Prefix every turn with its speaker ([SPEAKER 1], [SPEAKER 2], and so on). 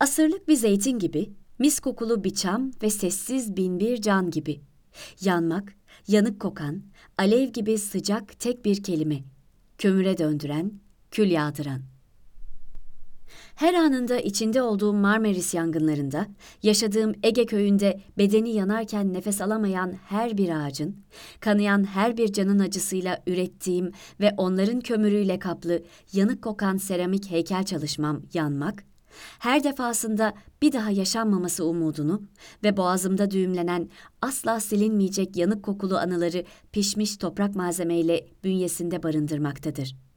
[SPEAKER 1] Asırlık bir zeytin gibi, mis kokulu bir çam ve sessiz binbir can gibi. Yanmak, yanık kokan, alev gibi sıcak tek bir kelime. Kömüre döndüren, kül yağdıran. Her anında içinde olduğum Marmaris yangınlarında, yaşadığım Ege köyünde bedeni yanarken nefes alamayan her bir ağacın, kanayan her bir canın acısıyla ürettiğim ve onların kömürüyle kaplı yanık kokan seramik heykel çalışmam yanmak, her defasında bir daha yaşanmaması umudunu ve boğazımda düğümlenen asla silinmeyecek yanık kokulu anıları pişmiş toprak malzemeyle bünyesinde barındırmaktadır.''